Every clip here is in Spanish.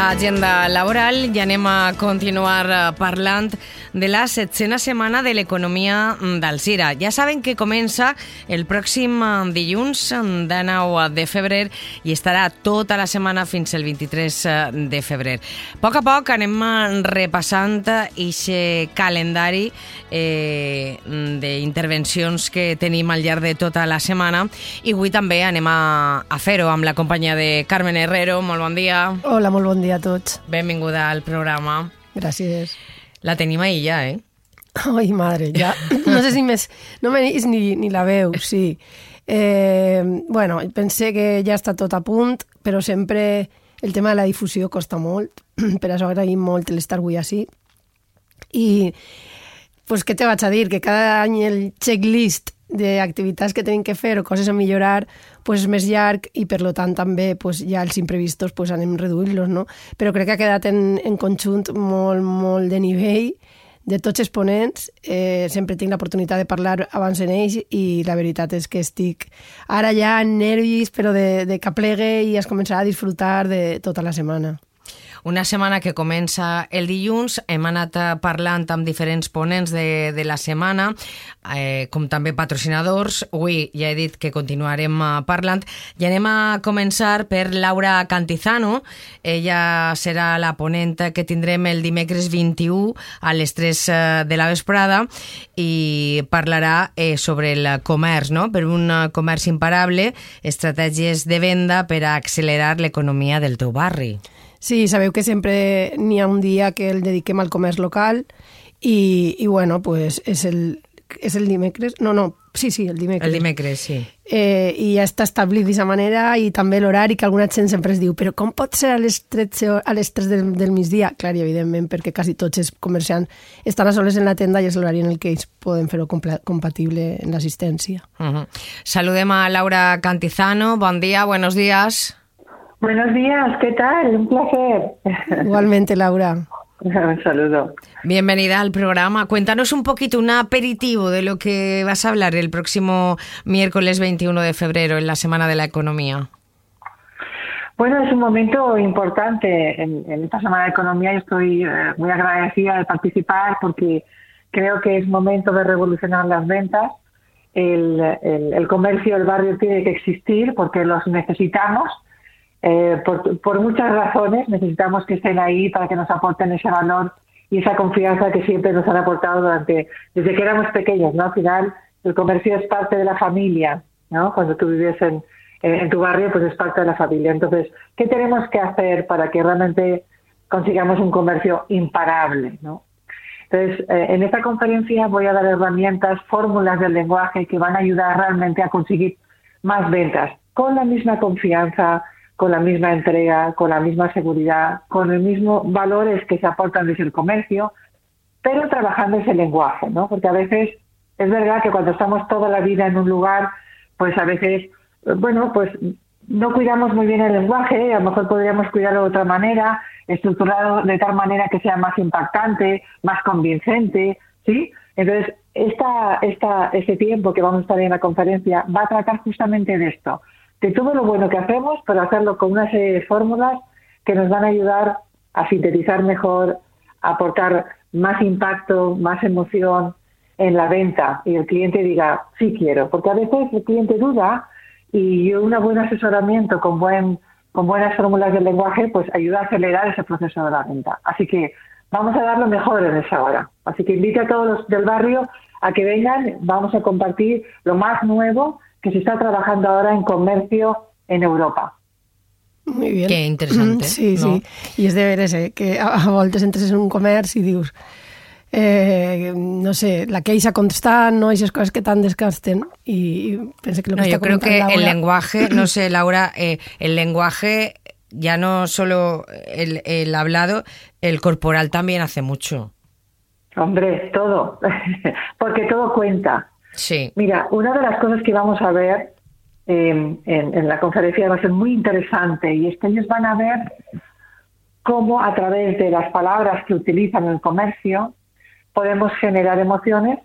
l'agenda laboral i anem a continuar eh, parlant de la setzena setmana de l'economia del CIRA. Ja saben que comença el pròxim eh, dilluns de 9 de febrer i estarà tota la setmana fins el 23 eh, de febrer. A poc a poc anem repassant aquest calendari eh, d'intervencions que tenim al llarg de tota la setmana i avui també anem a, a fer-ho amb la companyia de Carmen Herrero. Molt bon dia. Hola, molt bon dia a tots. Benvinguda al programa. Gràcies. La tenim ahir ja, eh? Ai, madre, ja. No sé si més... No me ni, ni la veu, sí. Eh, bueno, pensé que ja està tot a punt, però sempre el tema de la difusió costa molt. Per això agraïm molt l'estar avui així. I, pues, què te vaig a dir? Que cada any el checklist d'activitats que tenim que fer o coses a millorar pues, és més llarg i per lo tant també pues, ja els imprevistos pues, anem reduint-los, no? Però crec que ha quedat en, en conjunt molt, molt de nivell de tots els ponents. Eh, sempre tinc l'oportunitat de parlar abans en ells i la veritat és que estic ara ja en nervis però de, de que plegue i es començarà a disfrutar de tota la setmana. Una setmana que comença el dilluns, hem anat eh, parlant amb diferents ponents de, de la setmana, eh, com també patrocinadors. Avui ja he dit que continuarem eh, parlant i anem a començar per Laura Cantizano. Ella serà la ponent que tindrem el dimecres 21 a les 3 eh, de la vesprada i parlarà eh, sobre el comerç, no? per un comerç imparable, estratègies de venda per a accelerar l'economia del teu barri. Sí, sabeu que sempre n'hi ha un dia que el dediquem al comerç local i, i bueno, pues és el, és el dimecres? No, no, sí, sí, el dimecres. El dimecres, sí. Eh, I ja està establit d'aquesta manera i també l'horari que alguna gent sempre es diu però com pot ser a les 13, a les 3 del, del migdia? Clar, i evidentment perquè quasi tots els comerciants estan a soles en la tenda i és l'horari en el que ells poden fer-ho compatible en l'assistència. Uh -huh. Saludem a Laura Cantizano. Bon dia, buenos días. Buenos días, ¿qué tal? Un placer. Igualmente, Laura. Un saludo. Bienvenida al programa. Cuéntanos un poquito, un aperitivo de lo que vas a hablar el próximo miércoles 21 de febrero en la Semana de la Economía. Bueno, es un momento importante en, esta Semana de Economía y estoy eh, muy agradecida de participar porque creo que es momento de revolucionar las ventas. El, el comercio del barrio tiene que existir porque los necesitamos eh, por, muchas razones necesitamos que estén ahí para que nos aporten ese valor y esa confianza que siempre nos han aportado durante desde que éramos pequeños, ¿no? Al final el comercio es parte de la familia, ¿no? Cuando tú vives en, en tu barrio, pues es parte de la familia. Entonces, ¿qué tenemos que hacer para que realmente consigamos un comercio imparable, ¿no? Entonces, eh, en esta conferencia voy a dar herramientas, fórmulas del lenguaje que van a ayudar realmente a conseguir más ventas con la misma confianza, con la misma entrega, con la misma seguridad, con los mismos valores que se aportan desde el comercio, pero trabajando ese lenguaje, ¿no? Porque a veces es verdad que cuando estamos toda la vida en un lugar, pues a veces, bueno, pues no cuidamos muy bien el lenguaje, a lo mejor podríamos cuidarlo de otra manera, estructurado de tal manera que sea más impactante, más convincente, ¿sí? Entonces, esta, esta, este tiempo que vamos a estar en la conferencia va a tratar justamente de esto, de todo lo bueno que hacemos, pero hacerlo con una serie de fórmulas que nos van a ayudar a sintetizar mejor, a aportar más impacto, más emoción en la venta y el cliente diga, sí quiero, porque a veces el cliente duda y un buen asesoramiento con, buen, con buenas fórmulas del lenguaje pues ayuda a acelerar ese proceso de la venta. Así que vamos a dar lo mejor en esa hora. Así que invite a todos los del barrio a que vengan, vamos a compartir lo más nuevo que se está trabajando ahora en comercio en Europa. Muy bien. Qué interesante. Sí, no? sí. I és de veres, eh, que a, a voltes entres en un comerç i dius eh, no sé, la queixa constant, no? Aquestes coses que tant desgasten i pense que lo no, que yo creo que Laura... el lenguaje, no sé, Laura, eh, el lenguaje ya no solo el, el hablado, el corporal también hace mucho. Hombre, todo, porque todo cuenta. Sí. Mira, una de las cosas que vamos a ver eh, en, la conferencia va a ser muy interesante y es que ellos van a ver cómo a través de las palabras que utilizan en el comercio podemos generar emociones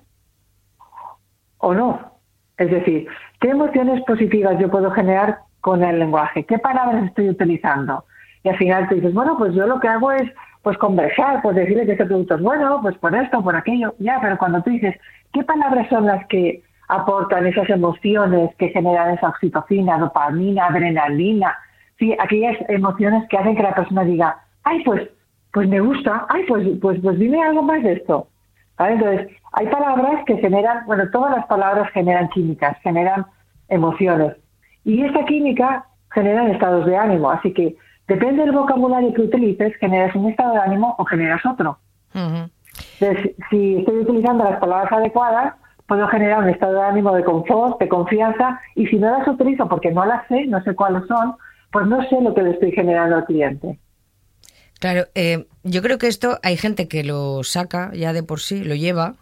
o no. Es decir, ¿qué emociones positivas yo puedo generar con el lenguaje? ¿Qué palabras estoy utilizando? y al final te dices, bueno, pues yo lo que hago es pues conversar, pues decirle que este producto es bueno, pues por esto, por aquello, ya, pero cuando tú dices, ¿qué palabras son las que aportan esas emociones que generan esa oxitocina, dopamina, adrenalina? Sí, aquellas emociones que hacen que la persona diga, ay, pues, pues me gusta, ay, pues, pues, pues dime algo más de esto. Entonces, hay palabras que generan, bueno, todas las palabras generan químicas, generan emociones. Y esa química genera estados de ánimo. Así que depende del vocabulario que utilices, generas un estado de ánimo o generas otro. Entonces, si estoy utilizando las palabras adecuadas, puedo generar un estado de ánimo de confort, de confianza, y si no las utilizo porque no las sé, no sé cuáles son, pues no sé lo que le estoy generando al cliente. Claro, eh, yo creo que esto hay gente que lo saca ya de por sí, lo lleva,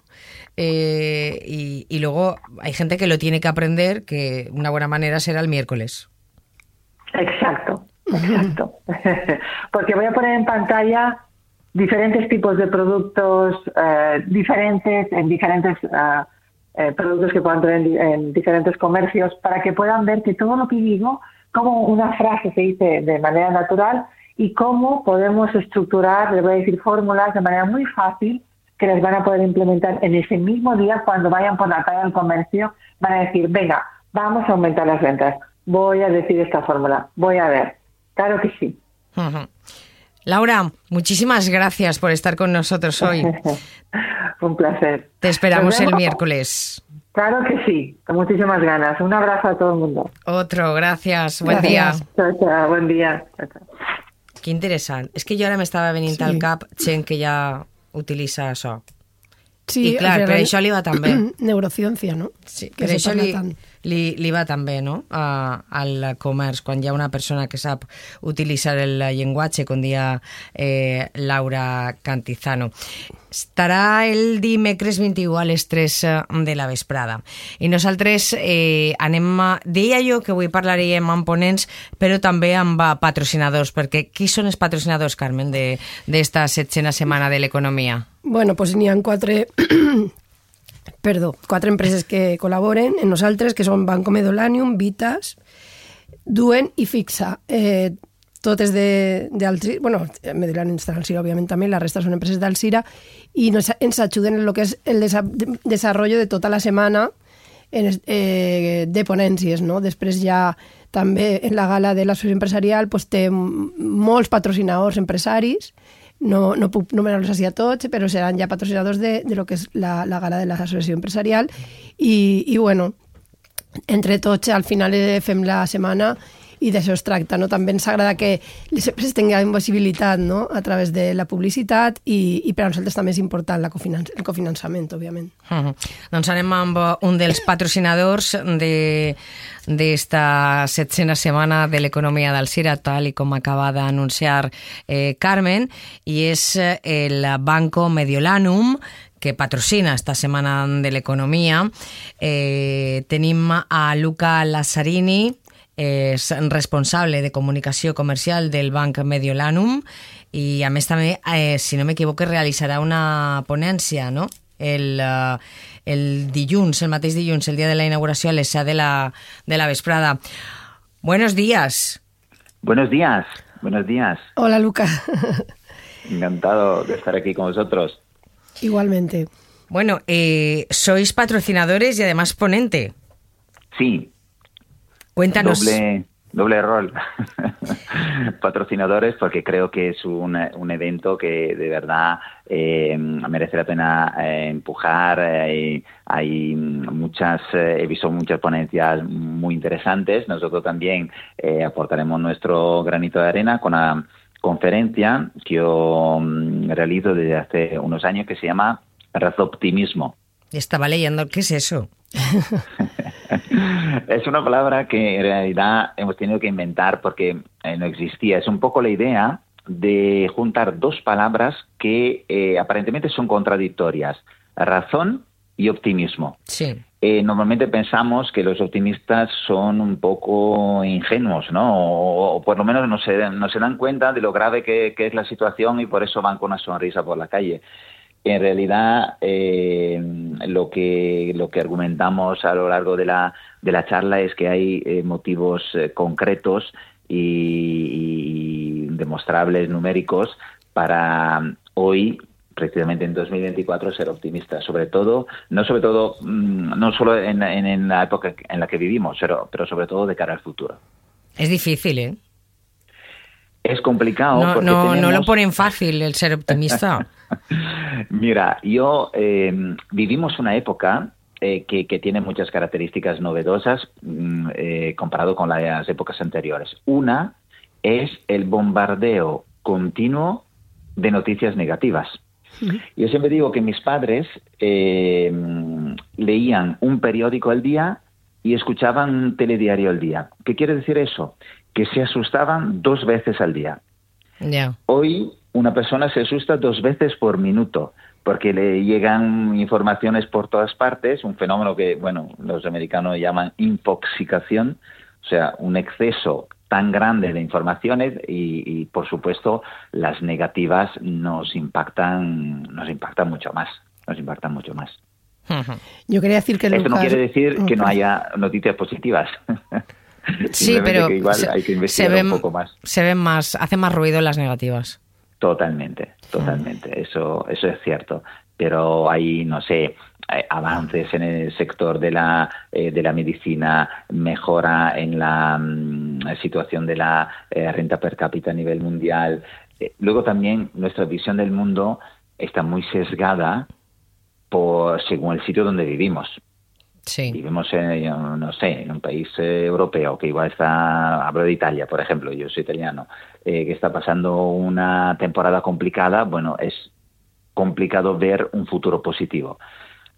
eh, y, luego hay gente que lo tiene que aprender, que una buena manera será el miércoles. Exacto, exacto. Porque voy a poner en pantalla diferentes tipos de productos eh, diferentes, en diferentes productos que puedan tener en diferentes comercios, para que puedan ver que todo lo que digo, como una frase se dice de manera natural, y cómo podemos estructurar, les voy a decir, fórmulas de manera muy fácil que les van a poder implementar en ese mismo día cuando vayan por la calle del comercio, van a decir, venga, vamos a aumentar las ventas, voy a decir esta fórmula, voy a ver. Claro que sí. Laura, muchísimas gracias por estar con nosotros hoy. Un placer. Te esperamos el miércoles. Claro que sí, con muchísimas ganas. Un abrazo a todo el mundo. Otro, gracias. Buen día. Chao, chao, buen día. Qué interesante. Es que yo ahora me estaba veniendo al cap Chen que ya utiliza eso. Sí, I clar, per això li va tan bé. Neurociència, no? Sí, que per això li, li, li va tan bé, no?, a, al comerç, quan hi ha una persona que sap utilitzar el llenguatge, com dia eh, Laura Cantizano. Estarà el dimecres 21 a les 3 eh, de la vesprada. I nosaltres eh, anem... A... Deia jo que avui parlaríem amb ponents, però també amb patrocinadors, perquè qui són els patrocinadors, Carmen, d'esta setzena setmana de l'economia? Bueno, pues n'hi ha quatre... perdó, quatre empreses que col·laboren en nosaltres, que són Banco Medolanium, Vitas, Duen i Fixa. Eh, totes de, de Alcira, bueno, Medolanium està Alcira, òbviament també, la resta són empreses d'Alcira, i nos, ens ajuden en el que és el desa desenvolupament de tota la setmana en, eh, de ponències, no? Després ja també en la gala de l'associació empresarial pues, té molts patrocinadors empresaris no, no puc numerar-los així a tots, però seran ja patrocinadors de, de lo que és la, la gala de l'associació empresarial. I, i bueno, entre tots al final fem la setmana i d'això es tracta. No? També ens agrada que les empreses tinguin visibilitat no? a través de la publicitat i, i per a nosaltres també és important la cofinanç el cofinançament, òbviament. Uh -huh. Doncs anem amb un dels patrocinadors de d'esta setzena setmana de l'economia del CIRA, tal i com acaba d'anunciar eh, Carmen, i és el Banco Mediolanum, que patrocina esta setmana de l'economia. Eh, tenim a Luca Lazzarini, és responsable de comunicació comercial del Banc Mediolanum i a més també, eh, si no m'equivoco, realitzarà una ponència, no? El, uh, el dilluns, el mateix dilluns, el dia de la inauguració a les 7 de la, de la vesprada. Buenos días. Buenos días, buenos días. Hola, Luca. Encantado de estar aquí con vosotros. Igualmente. Bueno, eh, sois patrocinadores y además ponente. Sí, Cuéntanos. Doble, doble rol. Patrocinadores, porque creo que es un, un evento que de verdad eh, merece la pena eh, empujar. Eh, hay muchas, eh, he visto muchas ponencias muy interesantes. Nosotros también eh, aportaremos nuestro granito de arena con una conferencia que yo mm, realizo desde hace unos años que se llama Razoptimismo. Estaba leyendo, ¿qué es eso? es una palabra que en realidad hemos tenido que inventar porque eh, no existía. Es un poco la idea de juntar dos palabras que eh, aparentemente son contradictorias, razón y optimismo. Sí. Eh, normalmente pensamos que los optimistas son un poco ingenuos, ¿no? O, o por lo menos no se, no se dan cuenta de lo grave que, que, es la situación y por eso van con una sonrisa por la calle en realidad eh, lo que lo que argumentamos a lo largo de la de la charla es que hay eh, motivos eh, concretos y, demostrables, numéricos, para hoy precisamente en 2024 ser optimista, sobre todo, no sobre todo, mm, no solo en, en, la época en la que vivimos, pero, pero sobre todo de cara al futuro. Es difícil, ¿eh? Es complicado. No, no, no lo ponen fácil el ser optimista. Mira, yo eh, vivimos una época eh, que, que, tiene muchas características novedosas mm, eh, comparado con las épocas anteriores. Una es el bombardeo continuo de noticias negativas. Yo siempre digo que mis padres eh, leían un periódico al día y escuchaban un telediario al día. ¿Qué quiere decir eso? Que se asustaban dos veces al día. Hoy una persona se asusta dos veces por minuto porque le llegan informaciones por todas partes, un fenómeno que, bueno, los americanos llaman intoxicación, o sea, un exceso tan grande de informaciones y, por supuesto las negativas nos impactan nos impactan mucho más nos impactan mucho más. Yo quería decir que esto no quiere decir que no haya noticias positivas sí pero hay que investigar un poco más. se ven más hacen más ruido las negativas. Totalmente totalmente. Eso eso es cierto. Pero hay no sé eh, avances en el sector de la, eh, de la medicina, mejora en la mm, situación de la eh, renta per cápita a nivel mundial. luego también nuestra visión del mundo está muy sesgada por según el sitio donde vivimos. Sí. Vivimos en, no sé, en un país europeo que igual está, hablo de Italia, por ejemplo, yo soy italiano, que está pasando una temporada complicada, bueno, es complicado ver un futuro positivo.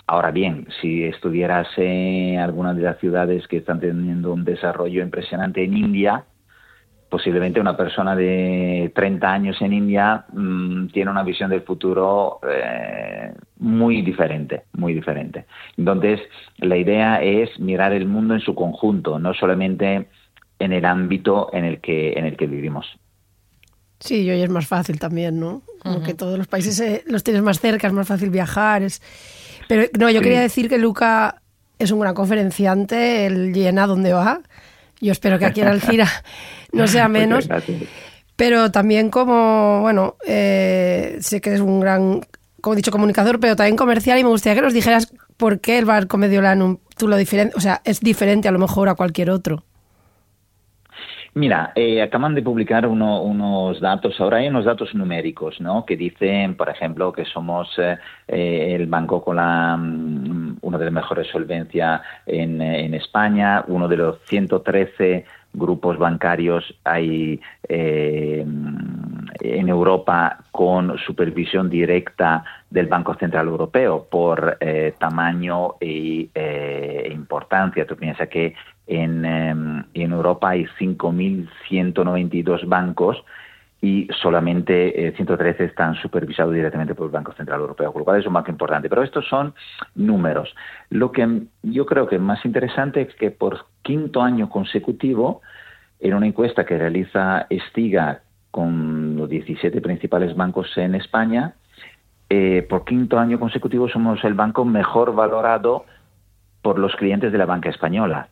Ahora bien, si estuvieras en alguna de las ciudades que están teniendo un desarrollo impresionante en India, posiblemente una persona de 30 años en India mm, tiene una visión del futuro eh, muy diferente, muy diferente. Entonces, la idea es mirar el mundo en su conjunto, no solamente en el ámbito en el que, en el que vivimos. Sí, y hoy es más fácil también, ¿no? Como que todos los países eh, los tienes más cerca, es más fácil viajar, es pero no, yo quería decir que Luca es un gran conferenciante, él llena donde va. Yo espero que aquí en Alcira no sea menos. Pero también como, bueno, eh, sé que es un gran, como he dicho, comunicador, pero también comercial y me gustaría que nos dijeras por qué el barco Mediolanum, tú lo diferente, o sea, es diferente a lo mejor a cualquier otro. Mira, eh, acaban de publicar unos datos, ahora hay unos datos numéricos, ¿no? Que dicen, por ejemplo, que somos eh, el banco con la, de las mejores solvencias en, en España, uno de los 113 grupos bancarios hay eh, en Europa con supervisión directa del Banco Central Europeo por eh, tamaño e importancia. Tú piensas que en, en Europa hay 5.192 bancos y solamente 113 están supervisados directamente por el Banco Central Europeo, con lo cual es un banco importante. Pero estos son números. Lo que yo creo que es más interesante es que por quinto año consecutivo, en una encuesta que realiza Estiga con los 17 principales bancos en España, eh, por quinto año consecutivo somos el banco mejor valorado por los clientes de la banca española.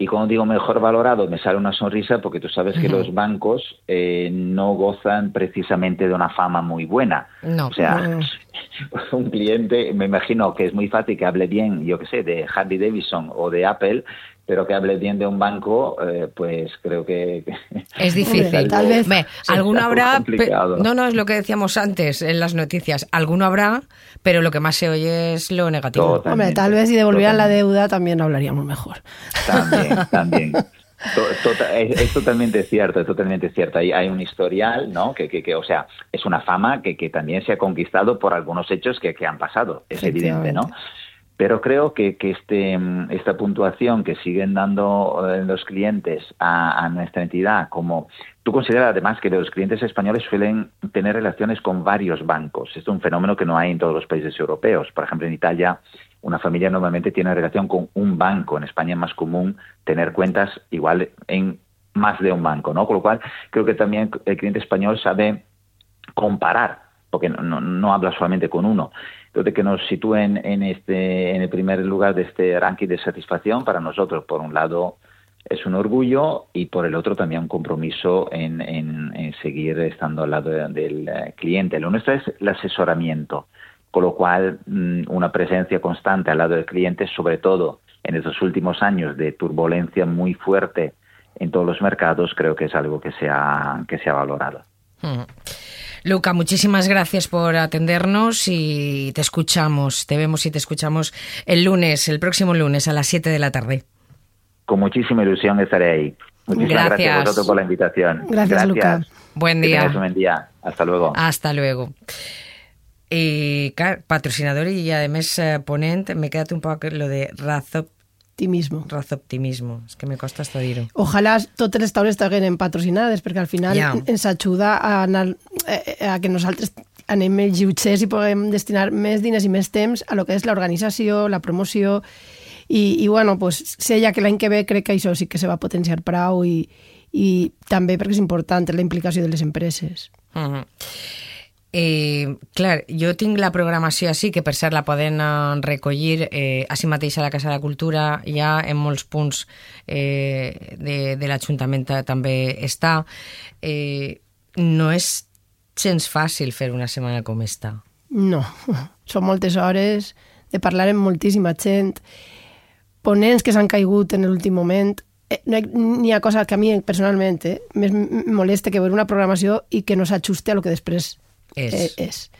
Y cuando digo mejor valorado, me sale una sonrisa porque tú sabes que los bancos eh, no gozan precisamente de una fama muy buena. No. O sea, un cliente, me imagino que es muy fácil que hable bien, yo qué sé, de Harley Davidson o de Apple, pero que hable bien de un banco, eh, pues creo que... Es difícil. tal vez alguno habrá... No, no, es lo que decíamos antes en las noticias. Alguno habrá, pero lo que más se oye es lo negativo. Hombre, tal vez si devolvieran la deuda también hablaríamos mejor. También, también. es, totalmente cierto, es totalmente cierto. Hay, hay un historial, ¿no? Que, que, o sea, es una fama que, que también se ha conquistado por algunos hechos que, que han pasado, es evidente, ¿no? Pero creo que, que este, esta puntuación que siguen dando eh, los clientes a, nuestra entidad, como tú consideras además que los clientes españoles suelen tener relaciones con varios bancos. Esto es un fenómeno que no hay en todos los países europeos. Por ejemplo, en Italia una familia normalmente tiene relación con un banco. En España es más común tener cuentas igual en más de un banco, ¿no? Con lo cual creo que también el cliente español sabe comparar, porque no habla solamente con uno de que nos sitúen en este en el primer lugar de este ranking de satisfacción para nosotros por un lado es un orgullo y por el otro también un compromiso en, en, seguir estando al lado del eh, cliente. Lo nuestro es el asesoramiento, con lo cual mm, una presencia constante al lado del cliente, sobre todo en estos últimos años de turbulencia muy fuerte en todos los mercados, creo que es algo que se ha, que se valorado. Mm. Luca, muchísimas gracias por atendernos y te escuchamos, te vemos y te escuchamos el lunes, el próximo lunes a las 7 de la tarde. Con muchísima ilusión estaré ahí. Muchísimas gracias, a vosotros por la invitación. Gracias, Luca. Buen día. Que buen día. Hasta luego. Hasta luego. Y patrocinador y además eh, ponente, me queda un poco lo de razop optimismo. optimismo. Es que me costa hasta dir Ojalá totes les taules estiguin patrocinades, perquè al final yeah. ens ajuda a, anar, eh, a que nosaltres anem més lliutxers i puguem destinar més diners i més temps a lo que és l'organització, la promoció i, i bueno, pues, sé ja que l'any que ve crec que això sí que se va potenciar prou i, i també perquè és important la implicació de les empreses. Uh -huh. Eh, clar, jo tinc la programació així, que per cert la poden uh, recollir eh, així mateix a la Casa de la Cultura, ja en molts punts eh, de, de l'Ajuntament també està. Eh, no és gens fàcil fer una setmana com esta. No, són moltes hores de parlar amb moltíssima gent ponents que s'han caigut en l'últim moment eh, no hi ha cosa que a mi personalment eh, més molesta que veure una programació i que no s'ajuste a lo que després és. Eh, és.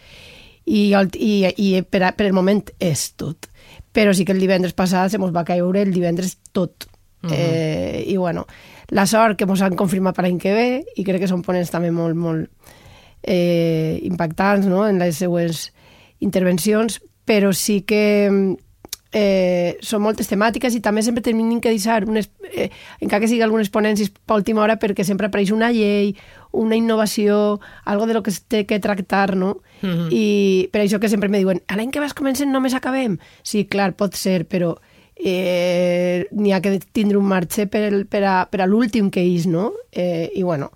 I, el, i, i per, a, per el moment és tot. Però sí que el divendres passat se mos va caure el divendres tot. Uh -huh. eh, I bueno, la sort que mos han confirmat per l'any que ve i crec que són ponents també molt, molt eh, impactants no? en les seues intervencions, però sí que eh, són moltes temàtiques i també sempre tenim que deixar, unes, eh, encara que sigui algunes ponències per última hora, perquè sempre apareix una llei, una innovació, algo de lo que es té que tractar, no? Uh mhm. -huh. I per això que sempre me diuen, a l'any que vas comencen només acabem? Sí, clar, pot ser, però eh, n'hi ha que tindre un marge per, per a, per a l'últim que és, no? Eh, I bueno,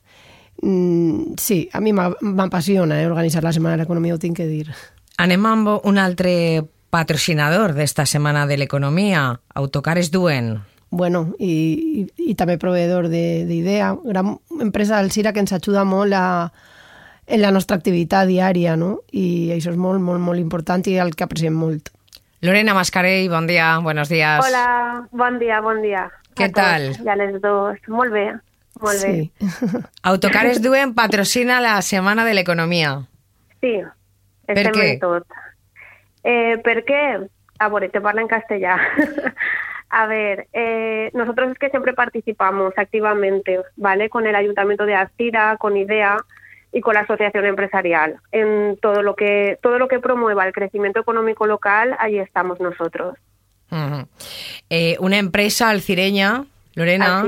mm, sí, a mi m'apassiona eh, organitzar la Setmana de l'Economia, ho tinc que dir. Anem amb un altre patrocinador de esta Semana de l'Economia, Autocares Duen. Bueno, i, i, i també proveedor d'IDEA, gran empresa del CIRA que ens ajuda molt a, en la nostra activitat diària, no? I això és molt, molt, molt important i el que apreciem molt. Lorena Mascarell, bon dia, buenos días. Hola, bon dia, bon dia. Què tal? I a les dos. Molt bé, molt sí. bé. Autocares Duen patrocina la Setmana de l'Economia. Sí, estem per què? en tot. Eh, ¿Por qué? Ah, bueno, te parla en castellano. A ver, eh, nosotros es que siempre participamos activamente, ¿vale? Con el Ayuntamiento de Astira, con IDEA y con la Asociación Empresarial. En todo lo que, todo lo que promueva el crecimiento económico local, ahí estamos nosotros. Eh, una empresa alcireña Lorena,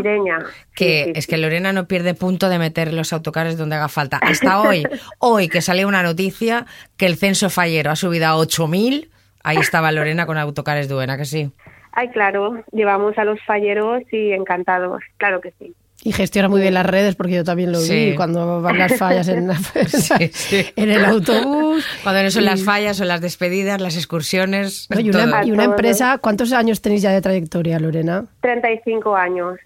que sí, sí, es que Lorena no pierde punto de meter los autocares donde haga falta. Hasta hoy, hoy que salió una noticia que el censo fallero ha subido a 8.000, ahí estaba Lorena con autocares Duena, que sí. Ay, claro, llevamos a los falleros y encantados, claro que sí. Y gestiona muy bien las redes, porque yo también lo vi cuando van las fallas en, en el autobús. Cuando no son las fallas, son las despedidas, las excursiones. y, una, y, una, empresa, ¿cuántos años tenéis ya de trayectoria, Lorena? 35 años.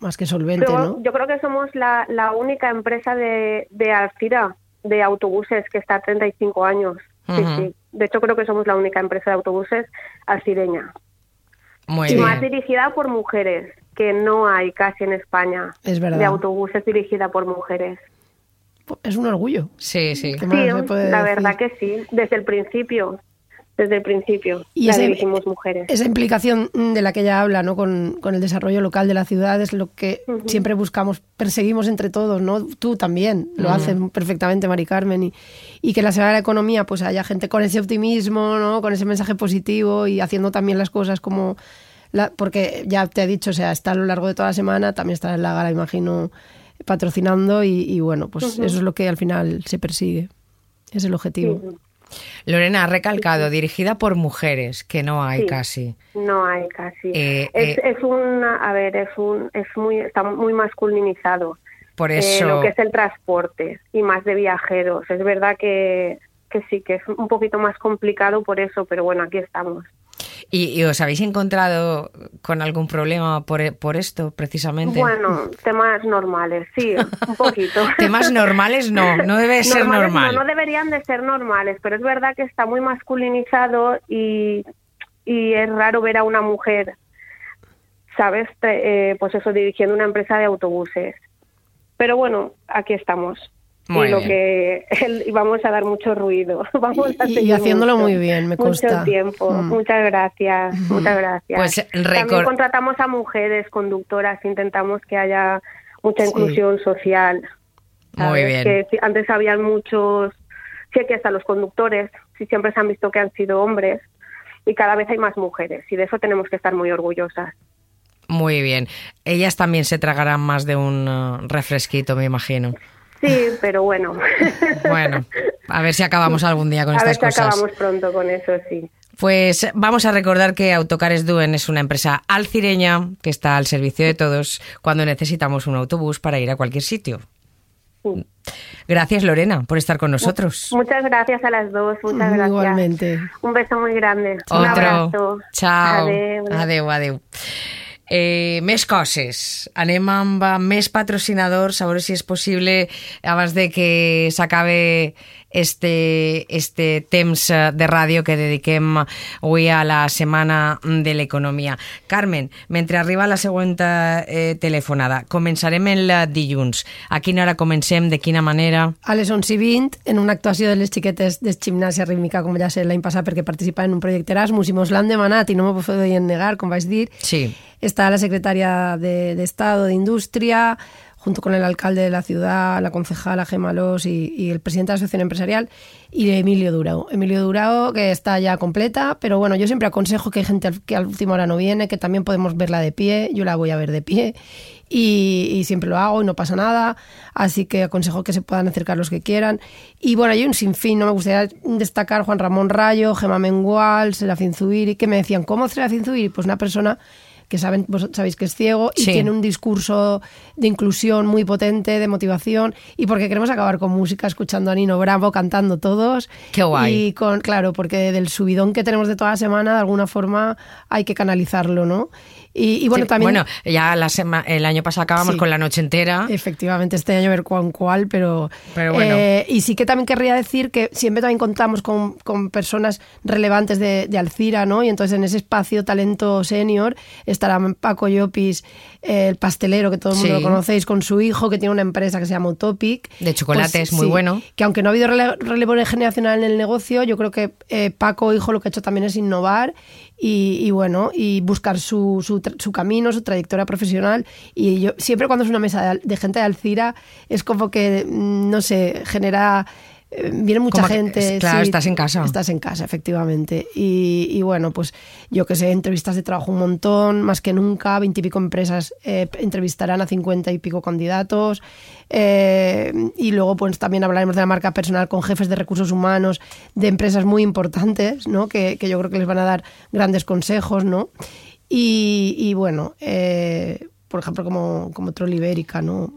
Más que solvente, ¿no? Yo creo que somos la, la única empresa de, de Alcira, de autobuses, que está a 35 años. sí, sí. De hecho, creo que somos la única empresa de autobuses alcireña. Muy y bien. más dirigida por mujeres que no hay casi en España es verdad. de autobuses dirigida por mujeres. Es un orgullo. Sí, sí. Sí, la verdad que sí, desde el principio. Desde el principio y la ese, dirigimos mujeres. Esa implicación de la que ella habla, ¿no? Con, con el desarrollo local de la ciudad es lo que uh -huh. siempre buscamos, perseguimos entre todos, ¿no? Tú también lo uh -huh. haces perfectamente, Mari Carmen, y, y que la Semana de la Economía pues haya gente con ese optimismo, ¿no? Con ese mensaje positivo y haciendo también las cosas como la, porque ya te he dicho, o sea, está a lo largo de toda la semana, también estará en la gala, imagino, patrocinando y, y bueno, pues uh -huh. eso es lo que al final se persigue, es el objetivo. Sí. Lorena ha recalcado, dirigida por mujeres, que no hay sí, casi. No hay casi. Eh, es, eh, es una, a ver, es un, es muy, está muy masculinizado. Por eso. Eh, lo que es el transporte y más de viajeros. Es verdad que, que sí, que es un poquito más complicado por eso, pero bueno, aquí estamos. ¿Y, os habéis encontrado con algún problema por, por esto, precisamente? Bueno, temas normales, sí, un poquito. temas normales no, no debe ser normal. No, no deberían de ser normales, pero es verdad que está muy masculinizado y, y es raro ver a una mujer, ¿sabes? Eh, pues eso, dirigiendo una empresa de autobuses. Pero bueno, aquí estamos y lo que vamos a dar mucho ruido. Vamos a y haciéndolo muy bien, me consta. Mucho tiempo. Mm. Muchas gracias, muchas gracias. Pues, También contratamos a mujeres conductoras, intentamos que haya mucha inclusión social. Muy bien. Que antes había muchos, sí que hasta los conductores, sí siempre se han visto que han sido hombres y cada vez hay más mujeres y de eso tenemos que estar muy orgullosas. Muy bien. Ellas también se tragarán más de un uh, refresquito, me imagino. Sí, pero bueno. Bueno, a ver si acabamos algún día con estas cosas. A ver si acabamos pronto con eso, sí. Pues vamos a recordar que Autocares Duen es una empresa alcireña que está al servicio de todos cuando necesitamos un autobús para ir a cualquier sitio. Gracias, Lorena, por estar con nosotros. Muchas gracias a las dos. Muchas gracias. Igualmente. Un beso muy grande. Otro. Un abrazo. Chao. Adeu, adeu. Eh, més coses. Anem amb més patrocinadors, a veure si és possible, abans de que s'acabe este, este temps de ràdio que dediquem avui a la Setmana de l'Economia. Carmen, mentre arriba la següent eh, telefonada, començarem el dilluns. A quina hora comencem? De quina manera? A les 11 i 20, en una actuació de les xiquetes de gimnàsia rítmica, com ja sé l'any passat, perquè participaven en un projecte Erasmus i mos l'han demanat i no m'ho podien negar, com vaig dir. Sí. Està la secretària d'Estat de, d'Indústria, junto con el alcalde de la ciudad, la concejala Gemalos y, el presidente de la Asociación Empresarial y Emilio Durao. Emilio Durao, que está ya completa, pero bueno, yo siempre aconsejo que hay gente que al última hora no viene, que también podemos verla de pie, yo la voy a ver de pie y, siempre lo hago y no pasa nada, así que aconsejo que se puedan acercar los que quieran. Y bueno, hay un sinfín, ¿no? Me gustaría destacar Juan Ramón Rayo, Gema Mengual, Serafín Zubiri, que me decían, ¿cómo Serafín Zubiri? Pues una persona que saben, vos sabéis que es ciego y tiene un discurso de inclusión muy potente, de motivación, y porque queremos acabar con música, escuchando a Nino Bravo cantando todos. Qué guay. Y con, claro, porque del subidón que tenemos de toda la semana, de alguna forma hay que canalizarlo, ¿no? Y, bueno, también... Bueno, ya la el año pasado acabamos con la noche entera. Efectivamente, este año a ver cuál, cuál pero... Pero bueno. Eh, y sí que también querría decir que siempre también contamos con, con personas relevantes de, de, Alcira, ¿no? Y entonces en ese espacio talento senior estará Paco Llopis, el pastelero, que todo el mundo lo conocéis, con su hijo, que tiene una empresa que se llama Utopic. De chocolates, pues muy bueno. Que aunque no ha habido relevo generacional en el negocio, yo creo que eh, Paco, hijo, lo que ha hecho también es innovar y, bueno, y buscar su, su, camino, su trayectoria profesional. Y yo siempre cuando es una mesa de, gente de Alcira, es como que, mm, no sé, genera viene mucha gente. claro, estás en casa. Estás en casa, efectivamente. Y, bueno, pues yo que sé, entrevistas de trabajo un montón, más que nunca, veintipico empresas eh, entrevistarán a cincuenta y pico candidatos. Eh, y luego pues también hablaremos de la marca personal con jefes de recursos humanos de empresas muy importantes, ¿no? Que, yo creo que les van a dar grandes consejos, ¿no? Y, bueno, por ejemplo, como, como Trollibérica, ¿no?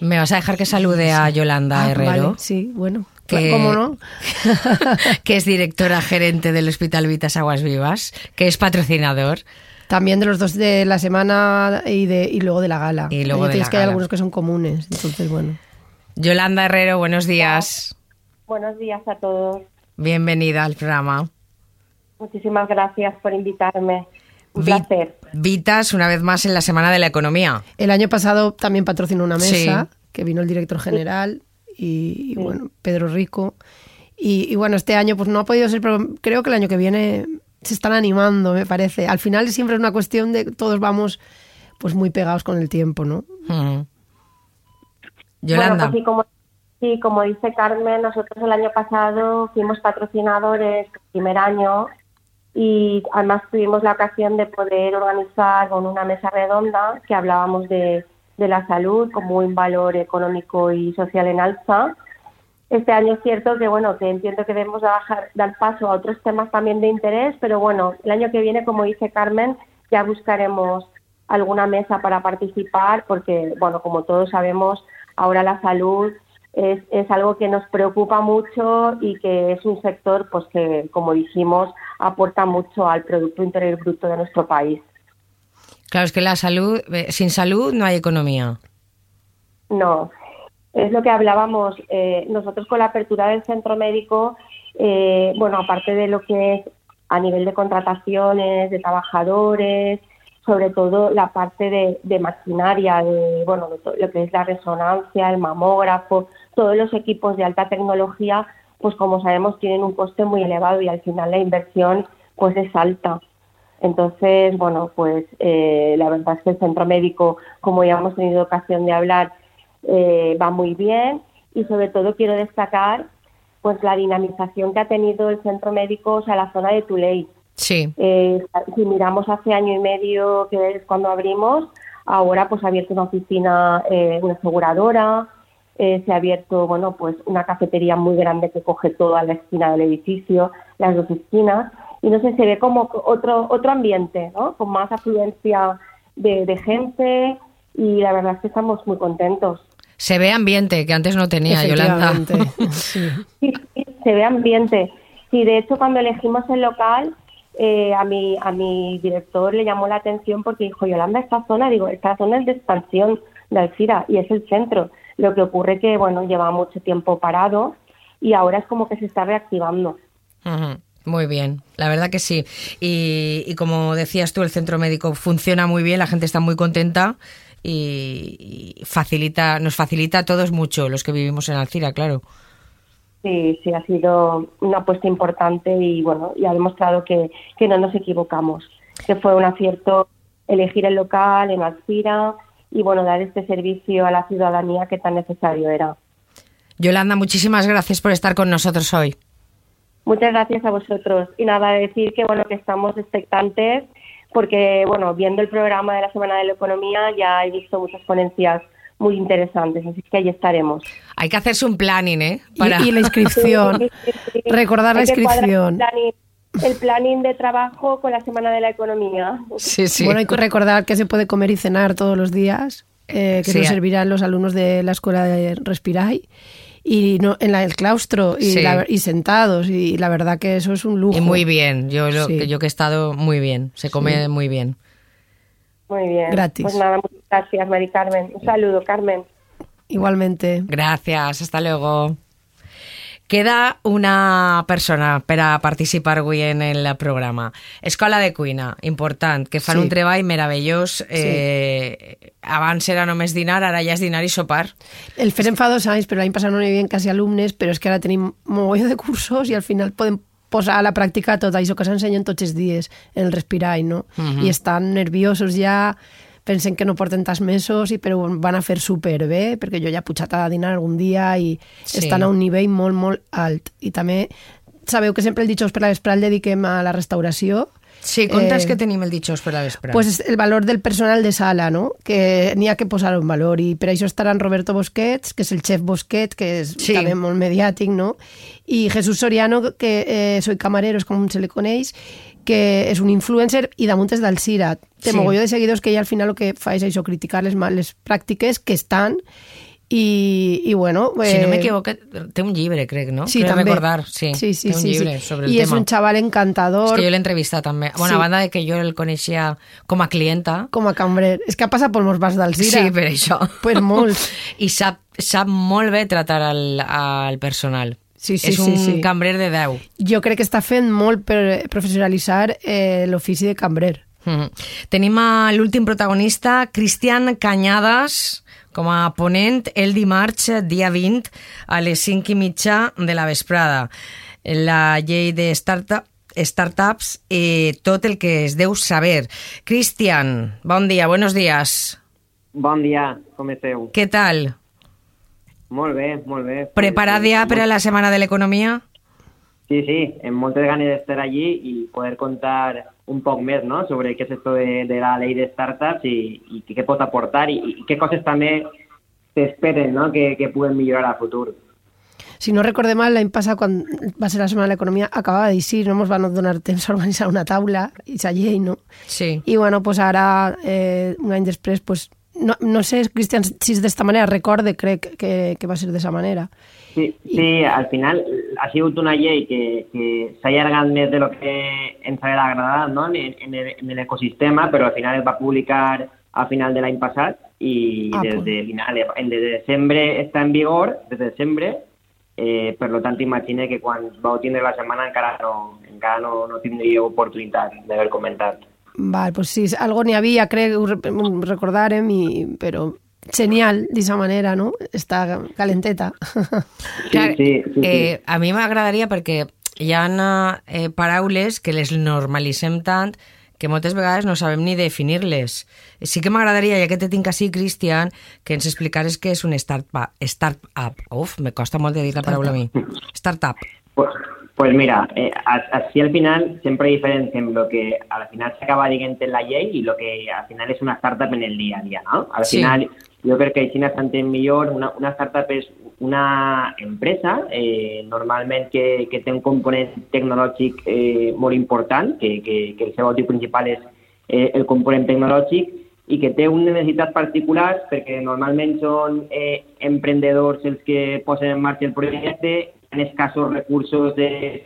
¿Me vas a dejar que salude a Yolanda ah, Herrero? sí, bueno que, ¿Cómo no? que es directora gerente del Hospital Vitas Aguas Vivas, que es patrocinador. También de los dos de la semana y, de, y luego de la gala. Y luego de que hay algunos que son comunes, entonces bueno. Yolanda Herrero, buenos días. Buenos días a todos. Bienvenida al programa. Muchísimas gracias por invitarme. Un placer. Vitas, una vez más en la Semana de la Economía. El año pasado también patrocinó una mesa, que vino el director general y, bueno, Pedro Rico. Y, bueno, este año pues no ha podido ser, pero creo que el año que viene se están animando, me parece. Al final siempre es una cuestión de todos vamos pues muy pegados con el tiempo, ¿no? Yolanda. Bueno, pues como, sí, como dice Carmen, nosotros el año pasado fuimos patrocinadores el primer año y además tuvimos la ocasión de poder organizar con una mesa redonda que hablábamos de de la salud como un valor económico y social en alza. Este año es cierto que bueno que entiendo que debemos dar paso a otros temas también de interés, pero bueno, el año que viene, como dice Carmen, ya buscaremos alguna mesa para participar, porque bueno, como todos sabemos, ahora la salud es, es, algo que nos preocupa mucho y que es un sector pues que, como dijimos, aporta mucho al Producto Interior Bruto de nuestro país. Claro, es que la salud, eh, sin salud no hay economía. No, es lo que hablábamos. Eh, nosotros con la apertura del centro médico, eh, bueno, aparte de lo que es a nivel de contrataciones, de trabajadores, sobre todo la parte de, de maquinaria, de bueno, lo que es la resonancia, el mamógrafo, todos los equipos de alta tecnología, pues como sabemos tienen un coste muy elevado y al final la inversión pues es alta. Entonces, bueno, pues eh, la verdad es que el centro médico, como ya hemos tenido ocasión de hablar, eh, va muy bien y sobre todo quiero destacar pues la dinamización que ha tenido el centro médico, o sea, la zona de Tuley. Sí. Eh, si miramos hace año y medio, que es cuando abrimos, ahora pues ha abierto una oficina, eh, una aseguradora, eh, se ha abierto, bueno, pues una cafetería muy grande que coge toda la esquina del edificio, las dos esquinas, y no sé, se ve como otro, otro ambiente, ¿no? Con más afluencia de, de gente y la verdad es que estamos muy contentos. Se ve ambiente, que antes no tenía Yolanda. sí. Sí, sí, se ve ambiente. Sí, de hecho, cuando elegimos el local, eh, a, mi, a mi director le llamó la atención porque dijo, Yolanda, esta zona, digo, esta zona es de expansión de Alcira y es el centro. Lo que ocurre que, bueno, lleva mucho tiempo parado y ahora es como que se está reactivando. Ujú. Muy bien, la verdad que sí. Y, y, como decías tú, el centro médico funciona muy bien, la gente está muy contenta y, y facilita, nos facilita a todos mucho, los que vivimos en Alcira, claro. Sí, sí, ha sido una apuesta importante y bueno, y ha demostrado que, que no nos equivocamos, que fue un acierto elegir el local en Alcira y bueno, dar este servicio a la ciudadanía que tan necesario era. Yolanda, muchísimas gracias por estar con nosotros hoy. Muchas gracias a vosotros. Y nada, decir que bueno, que estamos expectantes porque bueno, viendo el programa de la Semana de la Economía ya he visto muchas ponencias muy interesantes, así que ahí estaremos. Hay que hacerse un planning, ¿eh? Para... Y, y, la inscripción. sí, sí, sí. Recordar la inscripción. El planning, de trabajo con la Semana de la Economía. Sí, sí. Bueno, hay que recordar que se puede comer y cenar todos los días, eh, que nos servirán los alumnos de la escuela de Respirai y no en la, el claustro y, sí. la, y, sentados y la verdad que eso es un lujo. Y muy bien, yo lo, sí. que yo que he estado muy bien, se come sí. muy bien. Muy bien. Gratis. Pues nada, muchas gracias, Mari Carmen. Un saludo, Carmen. Igualmente. Gracias, hasta luego. Queda una persona per a participar avui en el programa. Escola de cuina, important, que fan sí. un treball meravellós. Eh, sí. Abans era només dinar, ara ja és dinar i sopar. El FEREM fa dos anys, però l'any passat no hi havia quasi alumnes, però és que ara tenim mogolló de cursos i al final podem posar a la pràctica tot això que s'ensenyen tots els dies en el respirar, no? Uh -huh. I estan nerviosos ja, pensen que no porten tants mesos, i, però van a fer super bé, perquè jo ja he pujat a dinar algun dia i sí. estan a un nivell molt, molt alt. I també sabeu que sempre el dijous per la vesprada el dediquem a la restauració, Sí, conta'ns eh, que tenim el dijous per la vesprada. Pues el valor del personal de sala, no? Que n'hi ha que posar un valor i per això estaran Roberto Bosquets, que és el chef Bosquet, que és sí. també molt mediàtic, no? I Jesús Soriano, que eh, soy camarero, com se le coneix, que és un influencer i damunt és d'Alcira. Té sí. mogolló de seguidors que ella al final el que fa és això, criticar les males pràctiques que estan i, i bueno... Eh... Si no m'equivoco, té un llibre, crec, no? Sí, crec també. recordar, sí. Sí, sí, té un sí, llibre sí. sobre el I tema. és un xaval encantador. És que jo l'he entrevistat també. Bueno, sí. a banda de que jo el coneixia com a clienta. Com a cambrer. És que ha passat per molts bars d'Alzira. Sí, per això. Per molts. I sap, sap molt bé tratar al, al personal. Sí, sí, és sí, un sí. cambrer de 10. Jo crec que està fent molt per professionalitzar eh, l'ofici de cambrer. Mm -hmm. Tenim a l'últim protagonista, Cristian Cañadas, com a ponent el dimarts, dia 20, a les 5 i mitja de la vesprada. La llei de startup, startups i tot el que es deu saber. Cristian, bon dia, buenos días. Bon dia, com esteu? Què tal? Molt bé, molt bé. Preparat ja per a la Setmana de l'Economia? Sí, sí, amb moltes ganes d'estar allí i poder contar un poc més no? sobre què és esto de, de la llei de startups i, i què pot aportar i, i què coses també t'esperen no? que, que puguen millorar a futur. Si no recordé mal, l'any passat, quan va ser la Setmana de l'Economia, acabava de dir, no ens van donar temps a organitzar una taula, i sa llei, no? Sí. I bueno, pues ara, eh, un any després, pues, no, no sé, Cristian, si és d'esta manera, recorde, crec que, que va ser d'esta manera. Sí, sí, al final ha sigut una llei que, que s'ha allargat més de lo que ens hauria agradat no? en, l'ecosistema, però al final es va publicar a final de l'any passat i ah, des de final, en de desembre està en vigor, des de desembre, eh, per tant imagina que quan vau tindre la setmana encara no, encara no, no tindríeu oportunitat d'haver comentat. Val, pues sí, algo n'hi havia, crec, ho recordarem, i, però genial d'esa manera, no? Està calenteta. Clar, sí, sí, sí, eh, a mi m'agradaria perquè hi ha eh, paraules que les normalitzem tant que moltes vegades no sabem ni definir-les. Sí que m'agradaria, ja que te tinc així, Cristian, que ens explicares què és un startup. Startup. Uf, me costa molt de dir la paraula a mi. Startup. Pues, pues mira, eh, así al final siempre diferencien lo que al final se acaba dient en la llei y lo que al final es una startup en el día a día, ¿no? Al sí. final jo crec que així bastante millor. Una, una startup és una empresa eh, normalment que, que té un component tecnològic eh, molt important, que, que, que el seu objectiu principal és eh, el component tecnològic i que té una necessitat particular perquè normalment són eh, emprendedors els que posen en marxa el projecte, en escassos recursos de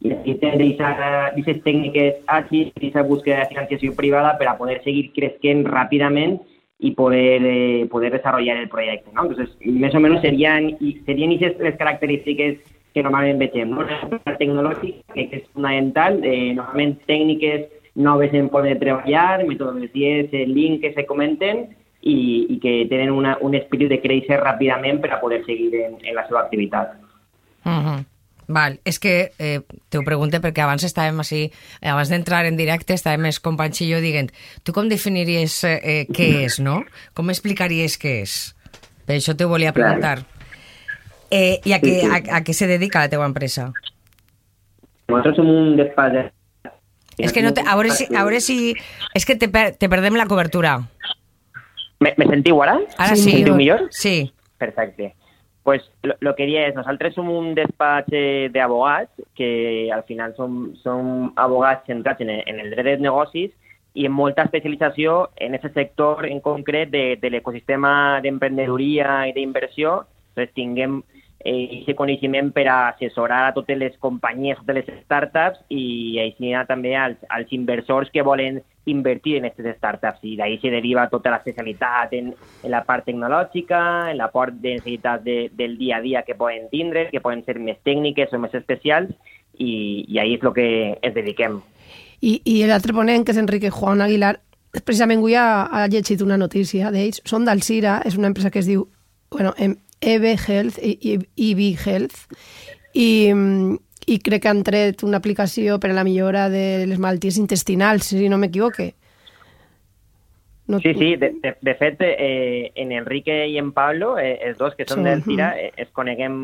i necessiten d'aquestes tècniques àgils, d'aquesta búsqueda de financiació privada per a poder seguir creixent ràpidament y poder, eh, poder desarrollar el proyecto. ¿no? Entonces, más o menos serían, serían esas características que normalmente veiem. ¿no? La tecnològica, que és fundamental, eh, normalment tècniques noves en poder treballar, metodologies el link que se comenten i, i que tenen una, un espírit de créixer ràpidament per a poder seguir en, en la seva activitat. Uh -huh. Val, és que eh, t'ho pregunte perquè abans estàvem així, abans d'entrar en directe estàvem més companys i jo dient tu com definiries eh, què és, no? Com explicaries què és? Per això te volia preguntar. Eh, I a, què, a, a què se dedica la teva empresa? Nosaltres som un despatx de... És que no te, a, veure si, a veure si... És que te, per, te perdem la cobertura. Me, me sentiu ara? Ara sí. Me sentiu millor? Sí. Perfecte. Pues lo, lo que diría es, nosotros somos un despacho de abogados que al final son, son abogados centrados en el, en el dret de negocis i en molta especialització en aquest sector en concret de, de l'ecosistema d'emprenedoria i d'inversió. Entonces, tinguem eh, aquest coneixement per a assessorar a totes les companyies, totes les startups i així també als, als inversors que volen invertir en aquestes startups i d'ahí se deriva tota l'especialitat en, en la part tecnològica, en la part de necessitats de, del dia a dia que poden tindre, que poden ser més tècniques o més especials i, i ahí és el que ens dediquem. I, i l'altre ponent, que és Enrique Juan Aguilar, precisament avui ha, ha llegit una notícia d'ells. Són d'Alcira, és una empresa que es diu bueno, EB Health i EB Health i, i crec que han tret una aplicació per a la millora de les malalties intestinals, si no m'equivoque. No... Sí, sí, de, de, de fet, eh, en Enrique i en Pablo, eh, els dos que són sí. del Cira, eh, es coneguem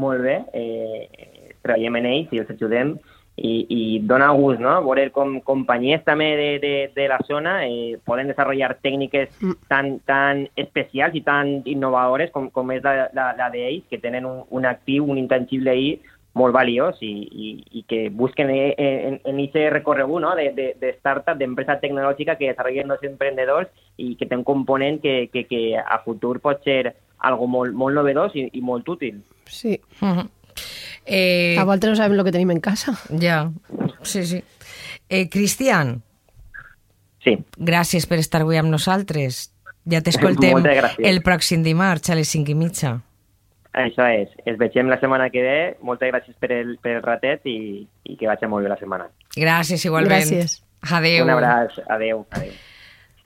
molt bé, eh, treballem en ells i els ajudem, y, y dona gust, no? Veure com companyies també de, de, de la zona eh, poden desenvolupar tècniques mm. tan, tan especials i tan innovadores com, com és la, la, la d'ells, que tenen un, un actiu, un intangible ahí molt valiós i, i, i que busquen eh, en, en aquest recorregut no? de, de, de startup, d'empresa tecnològica que desenvolupen els emprendedors i que té un component que, que, que a futur pot ser algo molt, molt novedós i, i molt útil. Sí. Uh -huh. Eh, a voltes no sabem el que tenim en casa. Ja, sí, sí. Eh, Cristian. Sí. Gràcies per estar avui amb nosaltres. Ja t'escoltem el pròxim dimarts a les 5 i mitja. Això és. Es vegem la setmana que ve. Moltes gràcies per el, per el ratet i, i que vagi molt bé la setmana. Gràcies, igualment. Gràcies. Adéu. Un abraç. Adéu. Adéu.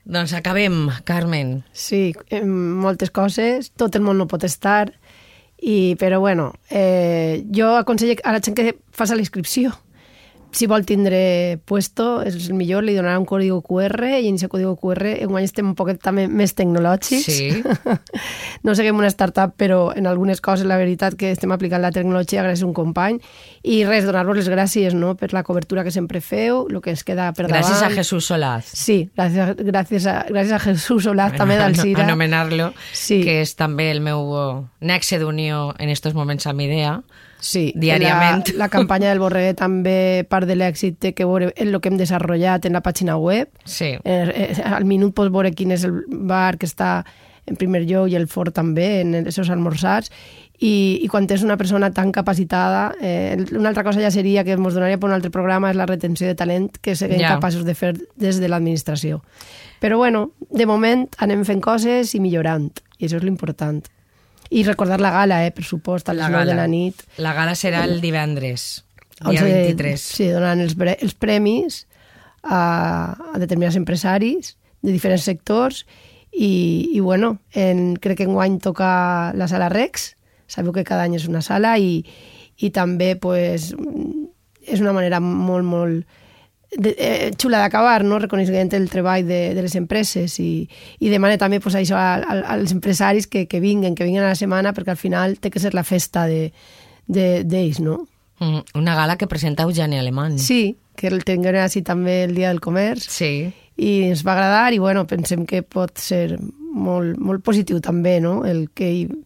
Doncs acabem, Carmen. Sí, moltes coses. Tot el món no pot estar i, però bueno, eh, jo aconsello a la gent que faci la inscripció si vol tindre puesto, és el millor, li donarà un codi QR i en aquest codi QR enguany estem un poquet també més tecnològics. Sí. no seguim una startup, però en algunes coses la veritat que estem aplicant la tecnologia gràcies a un company. I res, donar-vos les gràcies no? per la cobertura que sempre feu, el que es queda per davant. Gràcies a Jesús Solaz. Sí, gràcies, gràcies, a, gràcies a Jesús Solaz també d'Alcira. Anomenar-lo, sí. que és també el meu nexe d'unió en estos moments amb idea Sí, diàriament. La, la campanya del Borreguer també, part de l'èxit té que veure en el que hem desenvolupat en la pàgina web. Sí. Eh, eh, al minut pots veure quin és el bar que està en primer lloc i el fort també, en els seus almorzars, i, i quan tens una persona tan capacitada, eh, una altra cosa ja seria que ens donaria per un altre programa és la retenció de talent que seguim Ja. capaços de fer des de l'administració. Però bueno, de moment anem fent coses i millorant, i això és l'important. I recordar la gala, eh, per supost, a les 9 de la nit. La gala serà el divendres, dia Onze de- 23. Sí, donant els, els premis a, a determinats empresaris de diferents sectors i, i bueno, en, crec que enguany toca la sala Rex, sabeu que cada any és una sala i, i també pues, és una manera molt, molt de, eh, xula d'acabar, no? reconeixent el treball de, de les empreses i, i demana també pues, això a, a, als empresaris que, que vinguen, que vinguen a la setmana perquè al final té que ser la festa de d'ells, de, d'ells, no? Mm, Una gala que presenta Eugeni Alemany. Sí, que el tinguem així també el Dia del Comerç Sí. i ens va agradar i bueno, pensem que pot ser molt, molt positiu també no? el que ell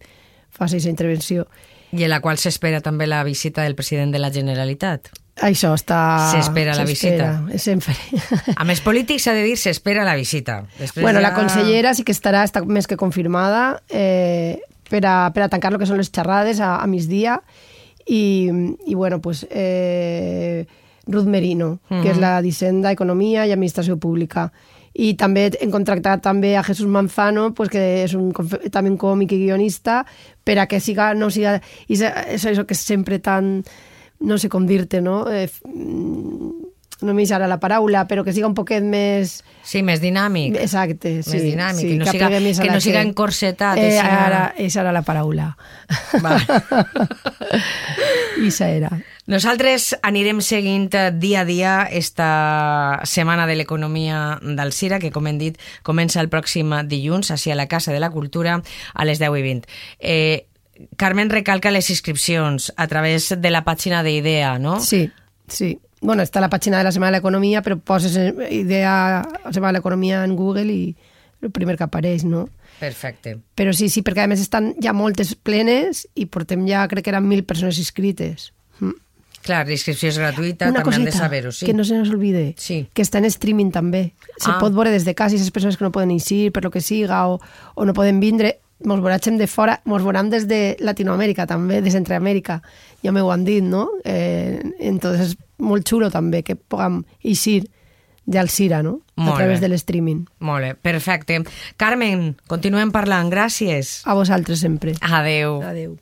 faci aquesta intervenció. I en la qual s'espera també la visita del president de la Generalitat. Això està... S'espera la s'espera, Sempre. A més polítics s'ha de dir s'espera la visita. Després bueno, ja... la consellera sí que estarà, està més que confirmada eh, per, a, per a tancar el que són les xerrades a, a migdia i, i bueno, pues, eh, Ruth Merino, uh -huh. que és la d'Hisenda, Economia i Administració Pública. I també hem contractat també a Jesús Manzano, pues, que és un, també un còmic i guionista, per a que siga, no siga... És, és això que és sempre tan... No sé com dir-te, no? Eh, mm, no m'hi ara la paraula, però que siga un poquet més... Sí, més dinàmic. Exacte, sí. Més dinàmic, sí, que no siga- apegue més a que no siga encorsetat, Eh, eixa- ara, esa era la paraula. Va. Isa era. Nosaltres anirem seguint dia a dia esta setmana de l'economia del Cira, que, com hem dit, comença el pròxim dilluns, així a la Casa de la Cultura, a les 10 i 20. Eh, Carmen recalca les inscripcions a través de la pàgina d'Idea, no? Sí, sí. Bueno, està la pàgina de la Setmana de l'Economia, però poses idea Setmana de l'Economia en Google i el primer que apareix, no? Perfecte. Però sí, sí, perquè a més estan ja moltes plenes i portem ja, crec que eren mil persones inscrites. Mm. Clar, l'inscripció és gratuïta, Una també han de saber-ho, sí. que no se nos olvide, Sí. que està en streaming també. Se Ah. pot veure des de casa i les persones que no poden eixir per lo que siga o, o no poden vindre, mos veurem de fora, mos veuran des de Latinoamèrica també, de Centroamèrica, ja m'ho han dit, no? Eh, entonces, molt xulo també que puguem eixir d'Alcira, no? Molt a través bé. de l'streaming. Molt bé, perfecte. Carmen, continuem parlant. Gràcies. A vosaltres sempre. Adeu. Adeu.